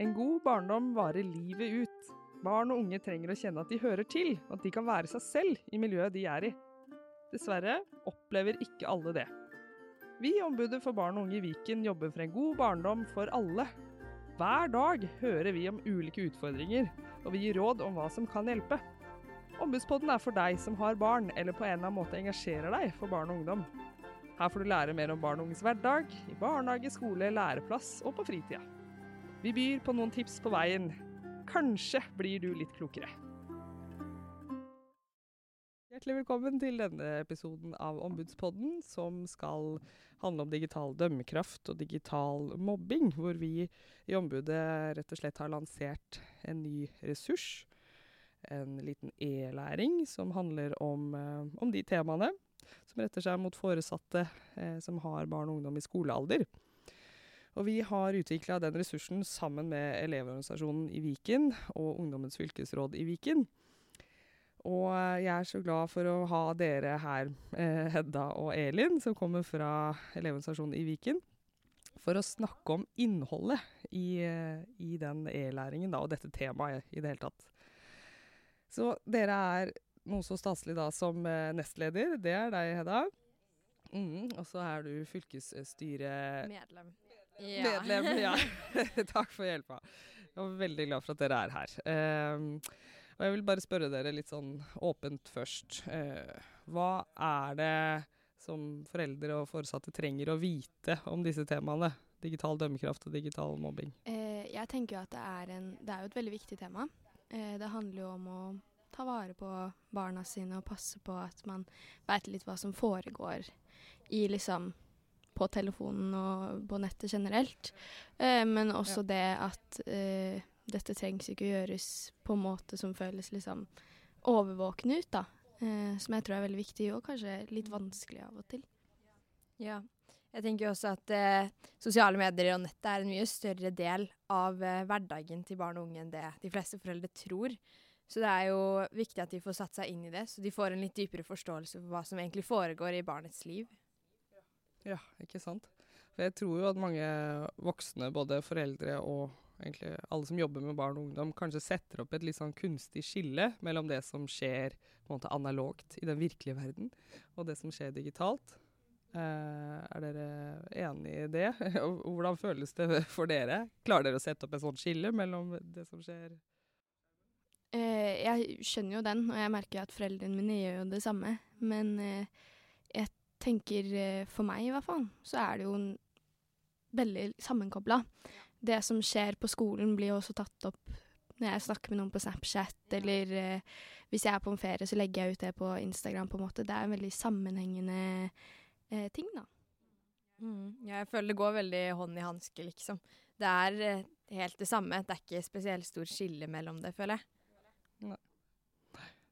En god barndom varer livet ut. Barn og unge trenger å kjenne at de hører til, og at de kan være seg selv i miljøet de er i. Dessverre opplever ikke alle det. Vi i Ombudet for barn og unge i Viken jobber for en god barndom for alle. Hver dag hører vi om ulike utfordringer, og vi gir råd om hva som kan hjelpe. Ombudspodden er for deg som har barn, eller på en eller annen måte engasjerer deg for barn og ungdom. Her får du lære mer om barn og unges hverdag, i barnehage, skole, læreplass og på fritida. Vi byr på noen tips på veien. Kanskje blir du litt klokere. Hjertelig velkommen til denne episoden av Ombudspodden, som skal handle om digital dømmekraft og digital mobbing, hvor vi i Ombudet rett og slett har lansert en ny ressurs. En liten e-læring som handler om, eh, om de temaene som retter seg mot foresatte eh, som har barn og ungdom i skolealder. Og vi har utvikla den ressursen sammen med Elevorganisasjonen i Viken og Ungdommens fylkesråd i Viken. Og eh, jeg er så glad for å ha dere her, eh, Hedda og Elin, som kommer fra Elevorganisasjonen i Viken, for å snakke om innholdet i, eh, i den e-læringen og dette temaet i det hele tatt. Så dere er noe så staselig da som nestleder. Det er deg, Hedda. Mm, og så er du fylkesstyre... Medlem. Medlem, ja. Takk for hjelpa. Jeg er veldig glad for at dere er her. Uh, og jeg vil bare spørre dere litt sånn åpent først. Uh, hva er det som foreldre og foresatte trenger å vite om disse temaene? Digital dømmekraft og digital mobbing. Uh, jeg tenker jo at det er, en, det er jo et veldig viktig tema. Eh, det handler jo om å ta vare på barna sine og passe på at man veit litt hva som foregår i liksom på telefonen og på nettet generelt. Eh, men også ja. det at eh, dette trengs ikke å gjøres på en måte som føles liksom overvåkende ut, da. Eh, som jeg tror er veldig viktig, og kanskje litt vanskelig av og til. Ja. Jeg tenker også at eh, sosiale medier og nettet er en mye større del av eh, hverdagen til barn og unge enn det de fleste foreldre tror. Så det er jo viktig at de får satt seg inn i det, så de får en litt dypere forståelse for hva som egentlig foregår i barnets liv. Ja, ikke sant. For jeg tror jo at mange voksne, både foreldre og egentlig alle som jobber med barn og ungdom, kanskje setter opp et litt sånn kunstig skille mellom det som skjer på en måte analogt i den virkelige verden, og det som skjer digitalt. Eh, er dere enig i det? Hvordan føles det for dere? Klarer dere å sette opp et sånt skille mellom det som skjer eh, Jeg skjønner jo den, og jeg merker at foreldrene mine gjør jo det samme. Men eh, tenker eh, for meg i hvert fall, så er det jo veldig sammenkobla. Det som skjer på skolen blir også tatt opp når jeg snakker med noen på Snapchat, eller eh, hvis jeg er på en ferie, så legger jeg ut det på Instagram, på en måte. Det er en veldig sammenhengende eh, ting, da. Mm, jeg føler det går veldig hånd i hanske, liksom. Det er eh, helt det samme. Det er ikke spesielt stor skille mellom det, føler jeg. Nei.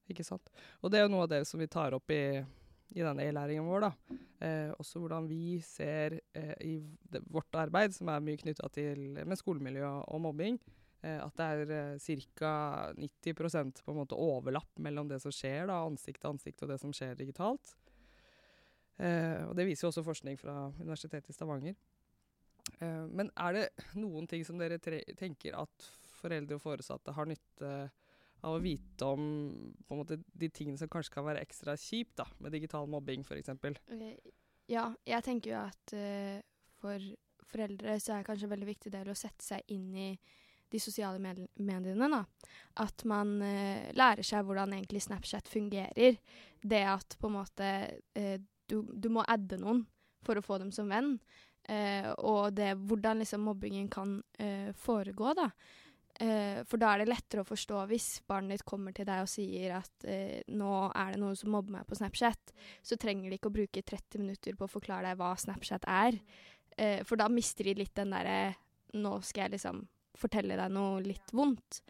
Ikke sant. Og det er jo noe av det som vi tar opp i, i denne e-læringen vår. da. Eh, også hvordan vi ser eh, i det, vårt arbeid, som er mye knytta til med skolemiljø og mobbing, eh, at det er eh, ca. 90% på en måte overlapp mellom det som skjer da, ansikt til ansikt, og det som skjer digitalt. Eh, og det viser jo også forskning fra Universitetet i Stavanger. Eh, men er det noen ting som dere tenker at foreldre og foresatte har nytte av å vite om måte, de tingene som kanskje kan være ekstra kjipt da, med digital mobbing f.eks.? Okay. Ja, jeg tenker jo at uh, for foreldre så er det kanskje en veldig viktig del å sette seg inn i de sosiale mediene. da. At man uh, lærer seg hvordan egentlig Snapchat fungerer. Det at på en måte uh, du, du, må adde noen for å få dem som venn. Og det hvordan liksom mobbingen kan foregå, da. Uh, for da er det lettere å forstå hvis barnet ditt kommer til deg og sier at nå er det noen som mobber meg på Snapchat, så trenger de ikke å bruke 30 minutter på å forklare deg hva Snapchat er. for da mister de litt den derre Nå skal jeg liksom fortelle deg noe litt vondt.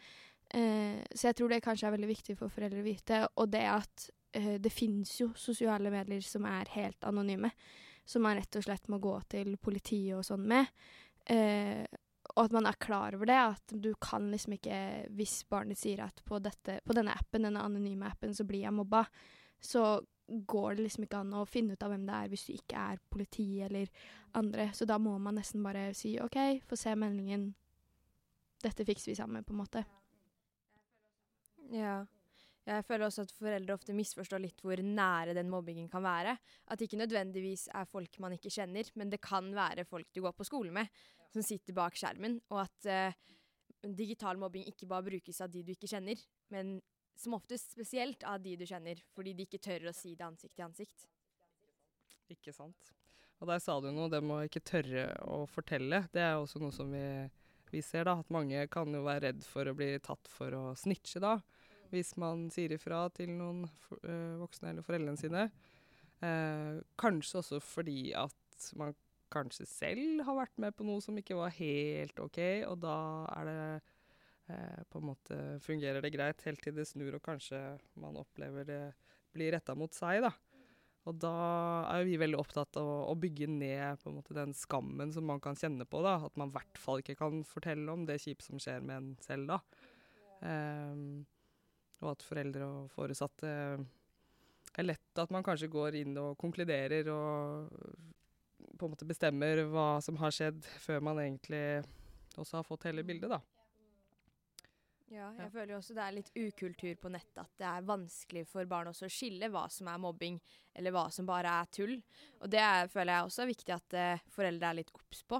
så jeg tror det kanskje er veldig viktig for foreldre å vite. Og det at uh, det finnes jo sosiale medier som er helt anonyme, som man rett og slett må gå til politiet og sånn med. Og at man er klar over det, at du kan liksom ikke Hvis barnet sier at på, dette, på denne appen, denne anonyme appen, så blir jeg mobba, så går det liksom ikke an å finne ut av hvem det er hvis du ikke er politi eller andre. Så da må man nesten bare si OK, få se meldingen, dette fikser vi sammen, på en måte. Ja. Jeg føler også at foreldre ofte misforstår litt hvor nære den mobbingen kan være. At det ikke nødvendigvis er folk man ikke kjenner, men det kan være folk du går på skole med, som sitter bak skjermen. Og at uh, digital mobbing ikke bare brukes av de du ikke kjenner, men som oftest spesielt av de du kjenner, fordi de ikke tør å si det ansikt til ansikt. Ikke sant. Og der sa du noe, det med å ikke tørre å fortelle. Det er også noe som vi, vi ser, da. At mange kan jo være redd for å bli tatt for å snitche, da hvis man sier ifra til noen øh, voksne eller foreldrene sine. Eh, kanskje også fordi at man kanskje selv har vært med på noe som ikke var helt OK, og da er det eh, på en måte fungerer det greit helt til det snur, og kanskje man opplever det blir retta mot seg, da. Og da er vi veldig opptatt av å, bygge ned måte, den skammen som man kan kjenne på. da, At man i hvert fall ikke kan fortelle om det kjipe som skjer med en selv da. Um, og at foreldre og foresatte er lett at man kanskje går inn og konkluderer og på en måte bestemmer hva som har skjedd, før man egentlig også har fått hele bildet, da. Ja, jeg ja. føler jo også det er litt ukultur på nettet. At det er vanskelig for barn også å skille hva som er mobbing, eller hva som bare er tull. Og det er, føler jeg også er viktig at uh, foreldre er litt obs på.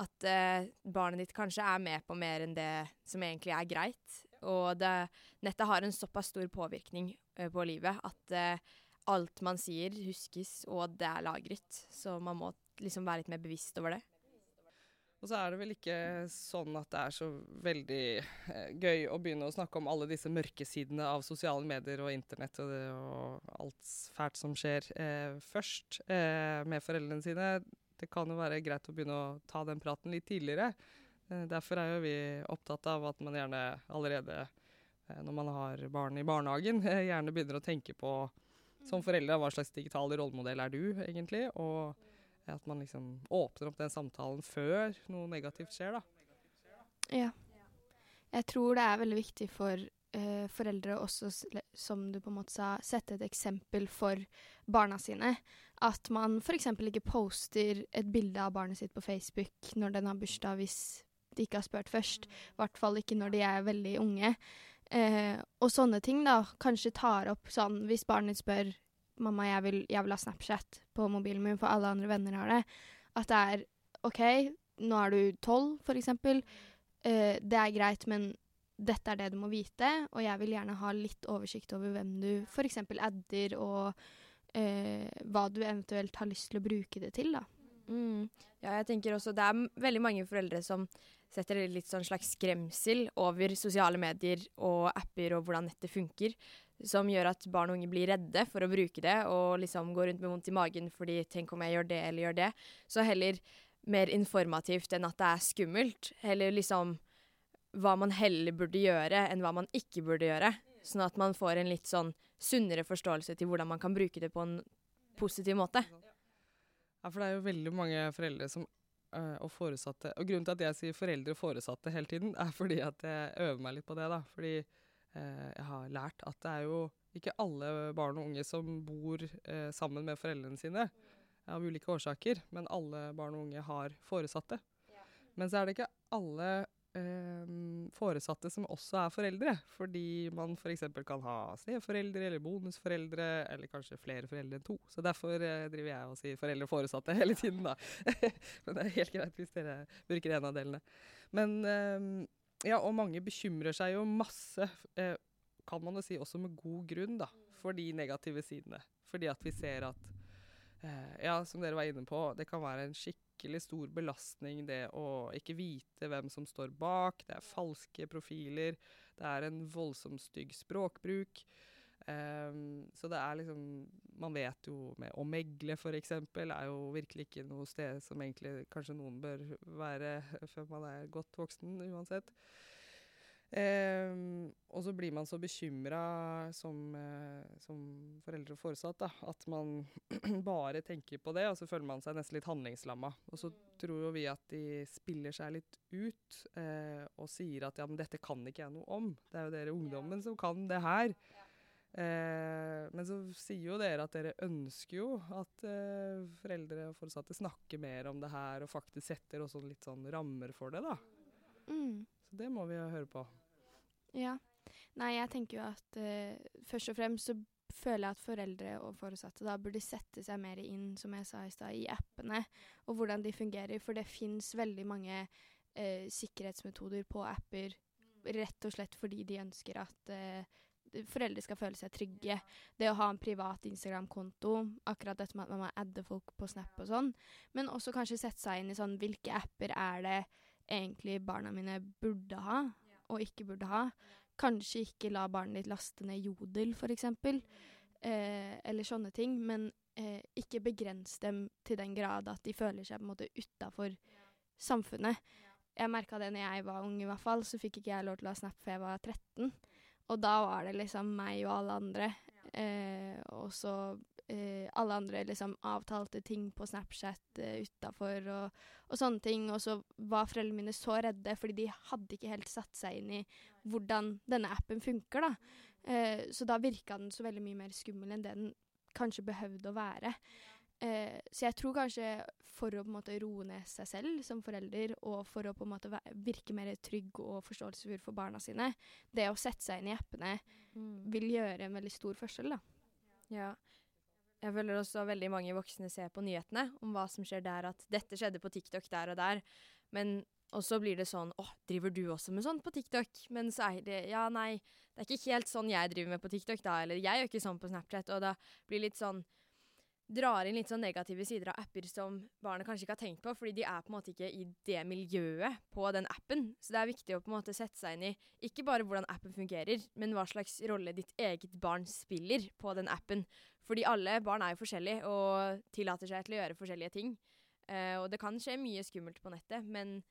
At uh, barnet ditt kanskje er med på mer enn det som egentlig er greit. Og det, nettet har en såpass stor påvirkning uh, på livet at uh, alt man sier, huskes, og det er lagret. Så man må liksom være litt mer bevisst over det. Og så er det vel ikke sånn at det er så veldig eh, gøy å begynne å snakke om alle disse mørke sidene av sosiale medier og internett og, det, og alt fælt som skjer eh, først eh, med foreldrene sine. Det kan jo være greit å begynne å ta den praten litt tidligere. Eh, derfor er jo vi opptatt av at man gjerne allerede eh, når man har barn i barnehagen, eh, gjerne begynner å tenke på som foreldre hva slags digital rollemodell er du egentlig, og at man liksom åpner opp den samtalen før noe negativt skjer, da. Ja. Jeg tror det er veldig viktig for uh, foreldre også, som du på en måte sa, sette et eksempel for barna sine. At man f.eks. ikke poster et bilde av barnet sitt på Facebook når den har bursdag, hvis de ikke har spurt først. I hvert fall ikke når de er veldig unge. Uh, og sånne ting, da. Kanskje tar opp sånn hvis barnet spør mamma, jeg vil, jeg vil ha Snapchat på mobilen min, for alle andre venner har det. At det er OK, nå er du tolv, for eksempel. Uh, det er greit, men dette er det du må vite, og jeg vil gjerne ha litt oversikt over hvem du f.eks. adder, og uh, hva du eventuelt har lyst til å bruke det til, da. Mm. Ja, jeg tenker også Det er veldig mange foreldre som setter litt sånn slags skremsel over sosiale medier og apper og hvordan nettet funker, som gjør at barn og unge blir redde for å bruke det og liksom går rundt med vondt i magen fordi 'tenk om jeg gjør det eller gjør det'. Så heller mer informativt enn at det er skummelt. Heller liksom hva man heller burde gjøre enn hva man ikke burde gjøre. Sånn at man får en litt sånn sunnere forståelse til hvordan man kan bruke det på en positiv måte. Ja, for det er jo veldig mange foreldre som uh, og foresatte Og grunnen til at jeg sier foreldre og foresatte hele tiden, er fordi at jeg øver meg litt på det. da. Fordi jeg har lært at det er jo ikke alle barn og unge som bor uh, sammen med foreldrene sine. Av ulike årsaker. Men alle barn og unge har foresatte. Men så er det ikke alle eh, foresatte som også er foreldre. Fordi man f.eks. kan ha steforeldre eller bonusforeldre, eller kanskje flere foreldre enn to. Så derfor eh, driver jeg og sier foreldre og foresatte hele tiden, da. Men det er helt greit hvis dere bruker en av delene. Men eh, ja, og mange bekymrer seg jo masse, eh, kan man jo si også med god grunn, da, for de negative sidene. Fordi at vi ser at eh, ja, som dere var inne på, det kan være en skikkelig stor belastning, det å ikke vite hvem som står bak. Det er falske profiler. Det er en voldsomt stygg språkbruk. Um, så det er liksom Man vet jo med Å megle, f.eks., er jo virkelig ikke noe sted som egentlig kanskje noen bør være før man er godt voksen, uansett. Um, og så blir man så bekymra som, uh, som foreldre og foresatt da, at man bare tenker på det, og så føler man seg nesten litt handlingslamma. Og så tror jo vi at de spiller seg litt ut uh, og sier at ja, men dette kan ikke jeg noe om. Det er jo dere ungdommen som kan det her. Uh, men så sier jo dere at dere ønsker jo at foreldre og foresatte snakker mer om det her, og faktisk setter også litt sånn rammer for det, da. Mm. Så det må vi jo høre på. Ja. Nei, jeg tenker jo at eh, først og fremst så føler jeg at foreldre og foresatte da burde sette seg mer inn, som jeg sa i stad, i appene og hvordan de fungerer. For det fins veldig mange uh, sikkerhetsmetoder på apper rett og slett fordi de ønsker at uh, foreldre skal føle seg trygge. Det å ha en privat Instagram-konto, akkurat dette med at man må adde folk på Snap og sånn. Men også kanskje sette seg inn i sånn hvilke apper er det egentlig barna mine burde ha, og ikke burde ha. Kanskje ikke la barnet ditt laste ned Jodel, f.eks. Eh, eller sånne ting. Men eh, ikke begrens dem til den grad at de føler seg på en måte utafor samfunnet. Jeg merka det når jeg var ung, i hvert fall. Så fikk ikke jeg lov til å ha Snap før jeg var 13. Og da var det liksom meg og alle andre. Eh, og så eh, alle andre liksom avtalte ting på Snapchat eh, utafor og, og, sånne ting. Og så var foreldrene mine så redde, fordi de hadde ikke helt satt seg inn i hvordan denne appen funker, da. Eh, så da virka den så veldig mye mer skummel enn det den kanskje behøvde å være. Eh, så jeg tror kanskje for å på en måte roe ned seg selv som forelder, og for å på en måte virke mer trygg og forståelsesfull for barna sine, det å sette seg inn i appene mm. vil gjøre en veldig stor forskjell, da. Ja. Jeg føler også veldig mange voksne ser på nyhetene om hva som skjer der, at dette skjedde på TikTok der og der. Men også blir det sånn Å, driver du også med sånn på TikTok? Men så er det Ja, nei, det er ikke helt sånn jeg driver med på TikTok, da. Eller jeg gjør ikke sånn på Snapchat. Og da blir det litt sånn drar inn litt sånn negative sider av apper som barnet kanskje ikke har tenkt på, fordi de er på en måte ikke i det miljøet på den appen. Så det er viktig å på en måte sette seg inn i ikke bare hvordan appen fungerer, men hva slags rolle ditt eget barn spiller på den appen. Fordi alle barn er jo forskjellige og tillater seg til å gjøre forskjellige ting. Uh, og det kan skje mye skummelt på nettet, men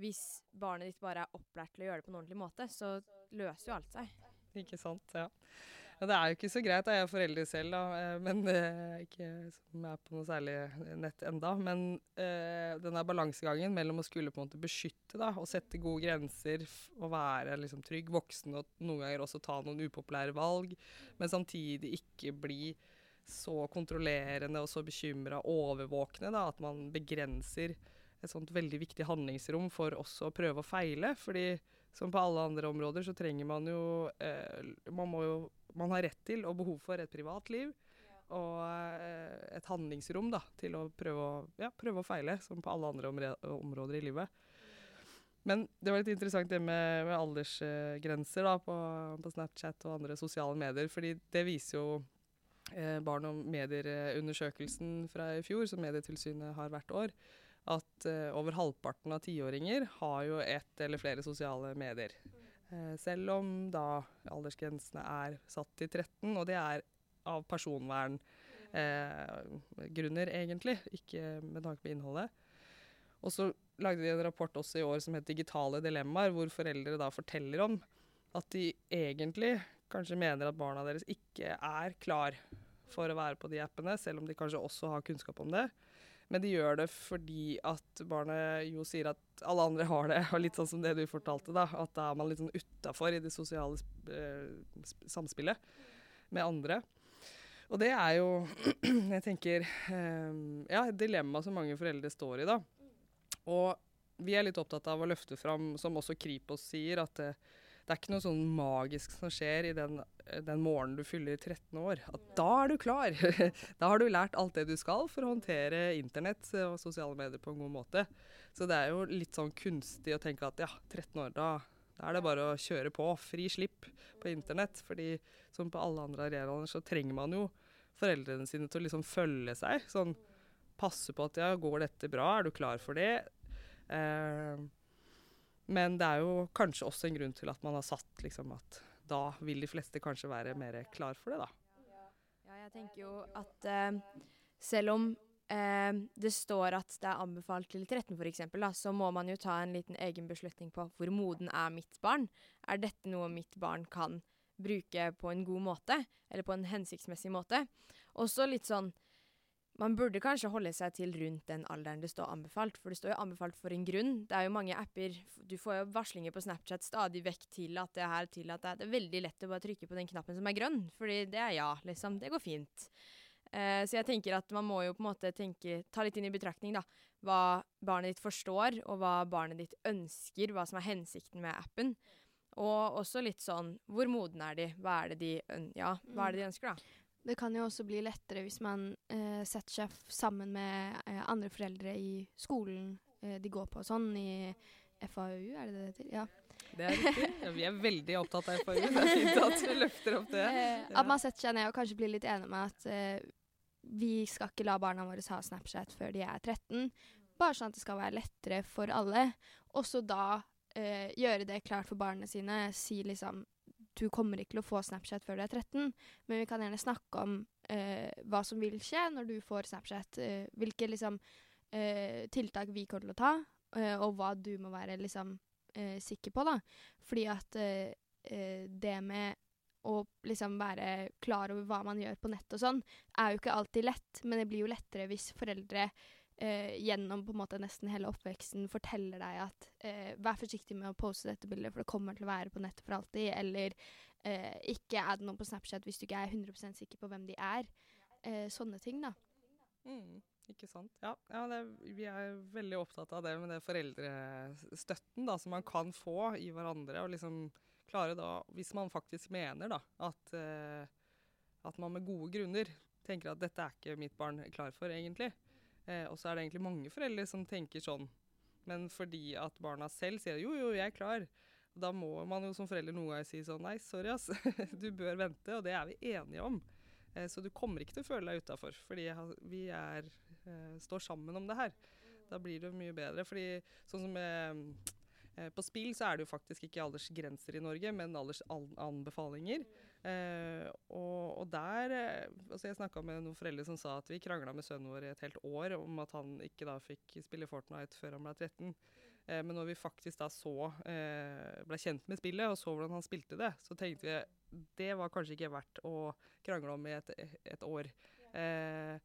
hvis barnet ditt bare er opplært til å gjøre det på en ordentlig måte, så løser jo alt seg. Ikke sant, ja. Ja, det er jo ikke så greit. Jeg er forelder selv, da, eh, men uh, ikke som er på noe særlig nett enda. Men uh, denne balansegangen mellom å skulle på en måte beskytte da, og sette gode grenser og være liksom, trygg voksen og noen ganger også ta noen upopulære valg, men samtidig ikke bli så kontrollerende og så bekymra og overvåkne da, at man begrenser et sånt veldig viktig handlingsrom for også å prøve å feile. fordi som på alle andre områder så trenger man jo eh, Man må jo man har rett til og behov for et privatliv. Og eh, et handlingsrom da, til å prøve å, ja, prøve å feile, som på alle andre områder i livet. Men det var litt interessant det med, med aldersgrenser da, på, på, Snapchat og andre sosiale medier. fordi det viser jo eh, Barn og medier-undersøkelsen fra i fjor, som Medietilsynet har hvert år, at uh, over halvparten av tiåringer har jo ett eller flere sosiale medier. Uh, selv om da aldersgrensene er satt til 13, og det er av personverngrunner, uh, egentlig, ikke med tanke på innholdet. Og så lagde de en rapport også i år som het 'Digitale dilemmaer', hvor foreldre da forteller om at de egentlig kanskje mener at barna deres ikke er klar for å være på de appene, selv om de kanskje også har kunnskap om det. Men de gjør det fordi at barnet jo sier at alle andre har det, og litt sånn som det du fortalte, da. At da er man litt sånn utafor i det sosiale eh, samspillet med andre. Og det er jo, jeg tenker, eh, ja, et dilemma som mange foreldre står i, da. Og vi er litt opptatt av å løfte fram, som også Kripos sier, at eh, det er ikke noe sånn magisk som skjer i den, den morgenen du fyller 13 år. At da er du klar! da har du lært alt det du skal for å håndtere internett og sosiale medier på en god måte. Så det er jo litt sånn kunstig å tenke at ja, 13 år, da, da er det bare å kjøre på. Fri slipp på internett. fordi som på alle andre arenaer så trenger man jo foreldrene sine til å liksom følge seg. Sånn passe på at ja, går dette bra, er du klar for det? Eh, men det er jo kanskje også en grunn til at man har satt liksom at da vil de fleste kanskje være mer klar for det, da. Ja, jeg tenker jo at eh, selv om eh, det står at det er anbefalt til 13 f.eks., så må man jo ta en liten egen beslutning på hvor moden er mitt barn. Er dette noe mitt barn kan bruke på en god måte, eller på en hensiktsmessig måte? Også litt sånn man burde kanskje holde seg til rundt den alderen det står anbefalt, for det står jo anbefalt for en grunn. Det er jo mange apper Du får jo varslinger på Snapchat stadig vekk til at det er til at det er veldig lett å bare trykke på den knappen som er grønn, fordi det er ja, liksom. Det går fint. Uh, så jeg tenker at man må jo på en måte tenke, ta litt inn i betraktning, da. hva barnet ditt forstår, og hva barnet ditt ønsker, hva som er hensikten med appen. Og også litt sånn Hvor moden er de? Hva er det de, ja, hva er det de ønsker, da? Det kan jo også bli lettere hvis man eh, setter seg sammen med eh, andre foreldre i skolen eh, de går på og sånn, i FAU, er det det heter? Ja. Det er riktig. Ja, vi er veldig opptatt av FAU. Det er fint at du løfter opp det. Ja. at man setter seg ned og kanskje blir litt enig med at eh, vi skal ikke la barna våre ha Snapchat før de er 13. Bare sånn at det skal være lettere for alle. Og så da eh, gjøre det klart for barna sine. Si liksom du kommer ikke til å få Snapchat før du er 13, men vi kan gjerne snakke om eh, hva som vil skje når du får Snapchat. Eh, hvilke liksom, eh, tiltak vi kommer til å ta, eh, og hva du må være liksom, eh, sikker på. da. Fordi at eh, det med å liksom være klar over hva man gjør på nett og sånn, er jo ikke alltid lett, men det blir jo lettere hvis foreldre eh, gjennom på en måte nesten hele oppveksten forteller deg at eh, vær forsiktig med å poste dette bildet, for det kommer til å være på nettet for alltid. Eller eh, ikke add noen på Snapchat hvis du ikke er 100% sikker på hvem de er. Eh, sånne ting, da. Mm, ikke sant. Ja, ja det, vi er veldig opptatt av det med det foreldrestøtten da, som man kan få i hverandre. Og liksom klare da, hvis man faktisk mener da, at, eh, at man med gode grunner tenker at dette er ikke mitt barn klar for, egentlig. Eh, og så er det egentlig mange foreldre som tenker sånn. Men fordi at barna selv sier jo, jo, jeg er klar, da må man jo som forelder noen ganger si sånn nei, sorry ass, du bør vente, og det er vi enige om. Eh, så du kommer ikke til å føle deg utafor, fordi vi er, eh, står sammen om det her. Da blir det mye bedre. fordi sånn som med på spill så er det jo faktisk ikke aldersgrenser i Norge, men aldersanbefalinger. Eh, og, og, der eh, altså Jeg snakka med noen foreldre som sa at vi krangla med sønnen vår i et helt år om at han ikke da fikk spille Fortnite før han ble 13. Eh, men når vi faktisk da så eh, ble kjent med spillet og så hvordan han spilte det, så tenkte vi det var kanskje ikke verdt å krangle om i et, et år. Eh,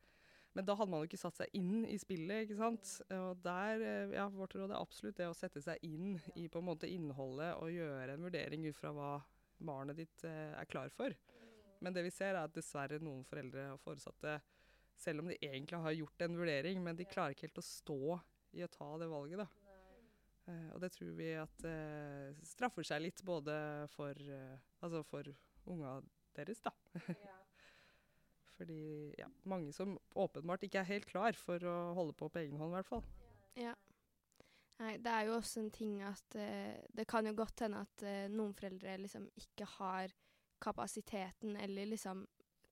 men da hadde man jo ikke satt seg inn i spillet, ikke sant. Og der, eh, ja, vårt råd er absolutt det å sette seg inn i på en måte innholdet og gjøre en vurdering ut fra hva barnet ditt eh, er klar for. Men det vi ser er at dessverre noen foreldre og foresatte, selv om de egentlig har gjort en vurdering, men de klarer ikke helt å stå i å ta det valget, da. Eh, og det tror vi at eh, straffer seg litt både for, eh, altså for unga deres, da. Fordi ja, mange som åpenbart ikke er helt klar for å holde på på egen hånd, i hvert fall. Ja. Nei, det er jo også en ting at uh, det kan jo godt hende at uh, noen foreldre liksom ikke har kapasiteten eller liksom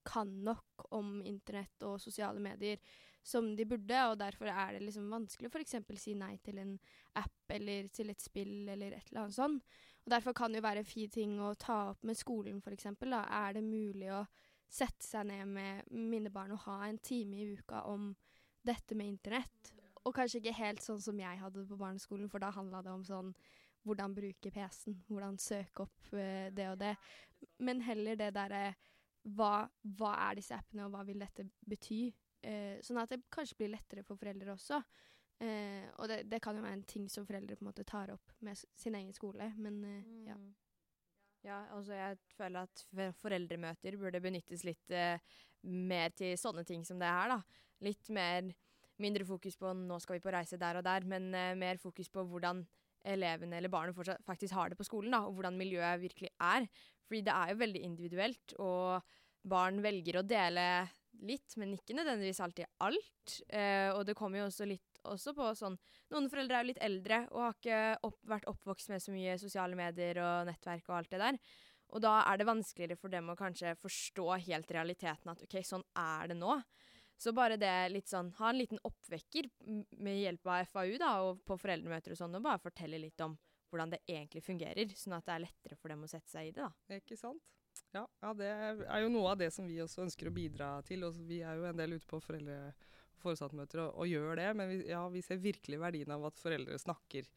kan nok om internett og sosiale medier som de burde, og derfor er det liksom vanskelig å f.eks. si nei til en app eller til et spill eller et eller annet sånt. Og Derfor kan det jo være en fin ting å ta opp med skolen, f.eks. Er det mulig å sette seg ned med mine barn og ha en time i uka om dette med internett. Og kanskje ikke helt sånn som jeg hadde det på barneskolen, for da handla det om sånn hvordan bruke PC-en, hvordan søke opp uh, det og det. Men heller det derre hva, hva, er disse appene, og hva vil dette bety? Uh, sånn at det kanskje blir lettere for foreldre også. Uh, og det, det, kan jo være en ting som foreldre på en måte tar opp med sin egen skole, men ja. Ja, altså jeg føler at foreldremøter burde benyttes litt eh, mer til sånne ting som det her, da. Litt mer Mindre fokus på 'nå skal vi på reise der og der', men eh, mer fokus på hvordan elevene eller barnet faktisk har det på skolen, da, og hvordan miljøet virkelig er. Fordi det er jo veldig individuelt, og barn velger å dele litt, men ikke nødvendigvis alltid alt. Eh, og det kommer jo også litt også på sånn Noen foreldre er jo litt eldre og har ikke opp, vært oppvokst med så mye sosiale medier og nettverk og alt det der. Og da er det vanskeligere for dem å kanskje forstå helt realiteten at OK, sånn er det nå. Så bare det litt sånn Ha en liten oppvekker med hjelp av FAU da, og på foreldremøter og sånn, og bare fortelle litt om hvordan det egentlig fungerer, sånn at det er lettere for dem å sette seg i det. da. Ikke sant? Ja, ja, det er jo noe av det som vi også ønsker å bidra til. Og vi er jo en del ute på foreldre foresattmøter og, og, gjør det. Men vi, ja, vi ser virkelig verdien av at foreldre snakker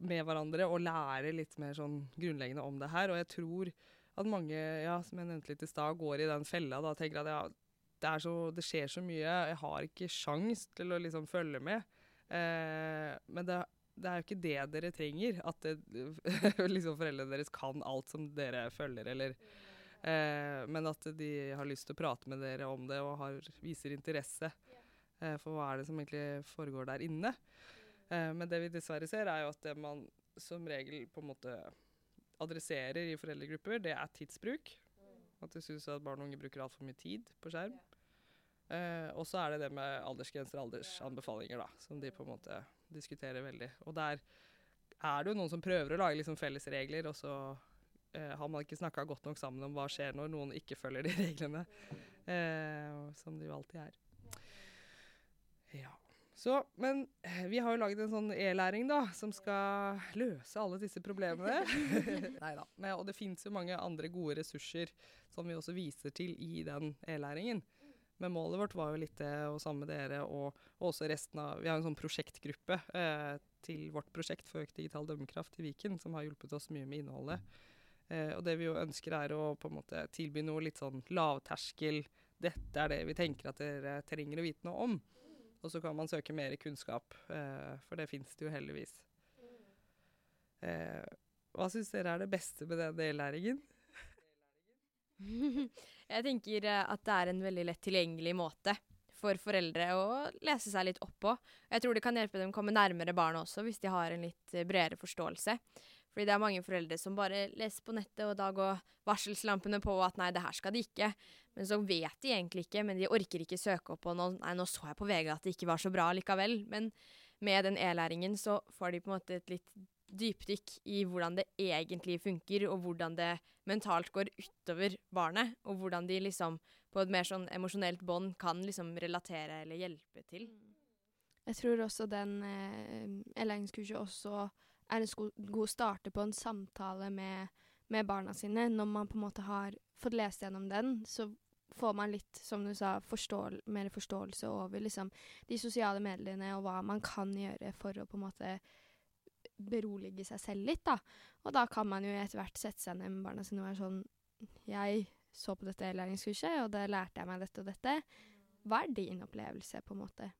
med hverandre og lærer litt mer sånn grunnleggende om det her. Og jeg tror at mange, ja, som jeg nevnte litt i stad, går i den fella og tenker at ja, det, så, det, skjer så mye, jeg har ikke sjans til å liksom følge med. Eh, men det, det, er jo ikke det dere trenger. At det, liksom foreldrene deres kan alt som dere følger, eller eh, Men at de har lyst til å prate med dere om det og har, viser interesse. Eh, for hva er det som egentlig foregår der inne? Eh, men det vi dessverre ser, er jo at det man som regel på en måte adresserer i foreldregrupper, det er tidsbruk. At de syns at barn og unge bruker altfor mye tid på skjerm. Eh, og så er det det med aldersgrenser og aldersanbefalinger, da, som de på en måte diskuterer veldig. Og der er det jo noen som prøver å lage liksom felles regler, og så eh, har man ikke snakka godt nok sammen om hva skjer når noen ikke følger de reglene, eh, som det jo alltid er. Ja. Så, men eh, vi har jo laget en sånn e-læring da, som skal løse alle disse problemene. Nei da. og det fins jo mange andre gode ressurser som vi også viser til i den e-læringen. Men målet vårt var jo litt det, og sammen med dere og, og, også resten av Vi har en sånn prosjektgruppe eh, til vårt prosjekt for økt digital dømmekraft i Viken, som har hjulpet oss mye med innholdet. Eh, og det vi jo ønsker er å på en måte tilby noe litt sånn lavterskel. Dette er det vi tenker at dere trenger å vite noe om. Og så kan man søke mer kunnskap, eh, for det fins det jo heldigvis. Eh, hva syns dere er det beste med den dellæringen? Jeg tenker eh, at det er en veldig lett tilgjengelig måte for foreldre å lese seg litt opp på. Jeg tror det kan hjelpe dem å komme nærmere barna også, hvis de har en litt eh, bredere forståelse. Fordi det er mange foreldre som bare leser på nettet, og da går varselslampene på at nei, det her skal de ikke. Men så vet de egentlig ikke, men de orker ikke søke opp på noe. Nei, nå så jeg på VG at det ikke var så bra likevel. Men med den e-læringen så får de på en måte et litt dypdykk i hvordan det egentlig funker, og hvordan det mentalt går utover barnet, og hvordan de liksom på et mer sånn emosjonelt bånd kan liksom relatere eller hjelpe til. Jeg tror også den eh, e-læringskurset også er en god starte på en samtale med, med, barna sine. Når man på en måte har fått lest gjennom den, så får man litt, som du sa, forståel mer forståelse over liksom, de sosiale mediene og hva man kan gjøre for å på en måte berolige seg selv litt, da. Og da kan man jo etter hvert sette seg ned med barna sine og være sånn Jeg så på dette læringskurset, og da lærte jeg meg dette og dette. Hva er din opplevelse, på en måte?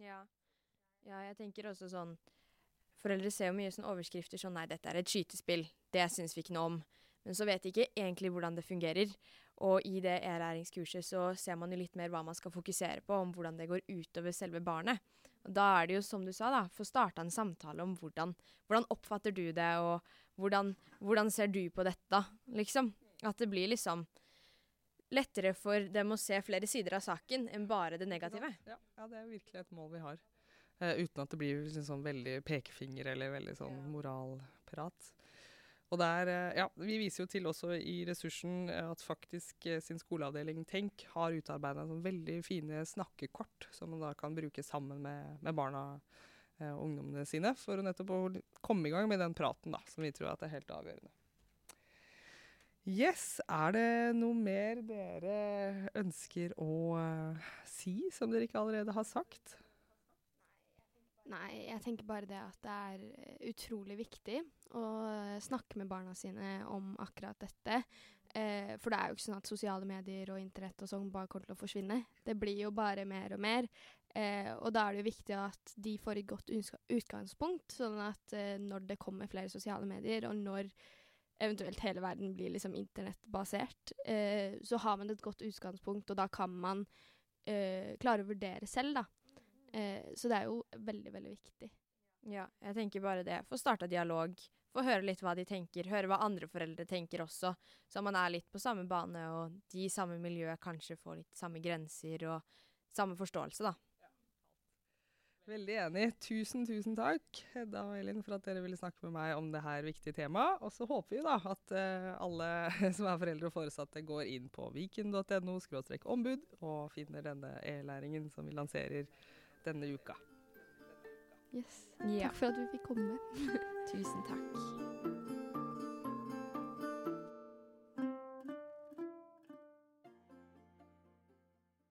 Ja. ja jeg tenker også sånn Foreldre ser jo mye sånn overskrifter sånn 'nei, dette er et skytespill', det syns vi ikke noe om. Men så vet de ikke egentlig hvordan det fungerer. Og i det e-læringskurset så ser man jo litt mer hva man skal fokusere på, om hvordan det går utover selve barnet. Og da er det jo, som du sa, da, få starta en samtale om hvordan, hvordan oppfatter du det, og hvordan, hvordan ser du på dette, liksom. At det blir liksom lettere for dem å se flere sider av saken enn bare det negative. Ja, ja det er virkelig et mål vi har. Uh, uten at det blir liksom sånn veldig pekefinger eller veldig sånn moralprat. Og der, uh, ja, Vi viser jo til også i ressursen at faktisk sin skoleavdeling Tenk har utarbeida sånn veldig fine snakkekort som man da kan bruke sammen med, med barna og ungdommene sine, for nettopp å komme i gang med den praten da, som vi tror at er helt avgjørende. Yes, er det noe mer dere ønsker å si som dere ikke allerede har sagt? Nei, jeg tenker bare det at det er eh, utrolig viktig å snakke med barna sine om akkurat dette. Eh, for det er jo ikke sånn at sosiale medier og internett og sånn bare kommer til å forsvinne. Det blir jo bare mer og mer. Eh, og da er det jo viktig at de får et godt utgangspunkt, sånn at eh, når det kommer flere sosiale medier, og når eventuelt hele verden blir liksom internettbasert, eh, så har man et godt utgangspunkt, og da kan man eh, klare å vurdere selv, da. Eh, så det er jo veldig, veldig viktig. Ja, jeg tenker bare det. Få starta dialog. Få høre litt hva de tenker. Høre hva andre foreldre tenker også. Så man er litt på samme bane, og de i samme miljø kanskje får litt samme grenser og samme forståelse, da. Veldig enig. Tusen, tusen takk, Hedda og Elin, for at dere ville snakke med meg om det her viktige temaet. Og så håper vi da at uh, alle som er foreldre og foresatte, går inn på viken.no ombud og finner denne e-læringen som vi lanserer denne uka. Yes. Yeah. Takk for at vi fikk komme. Tusen takk.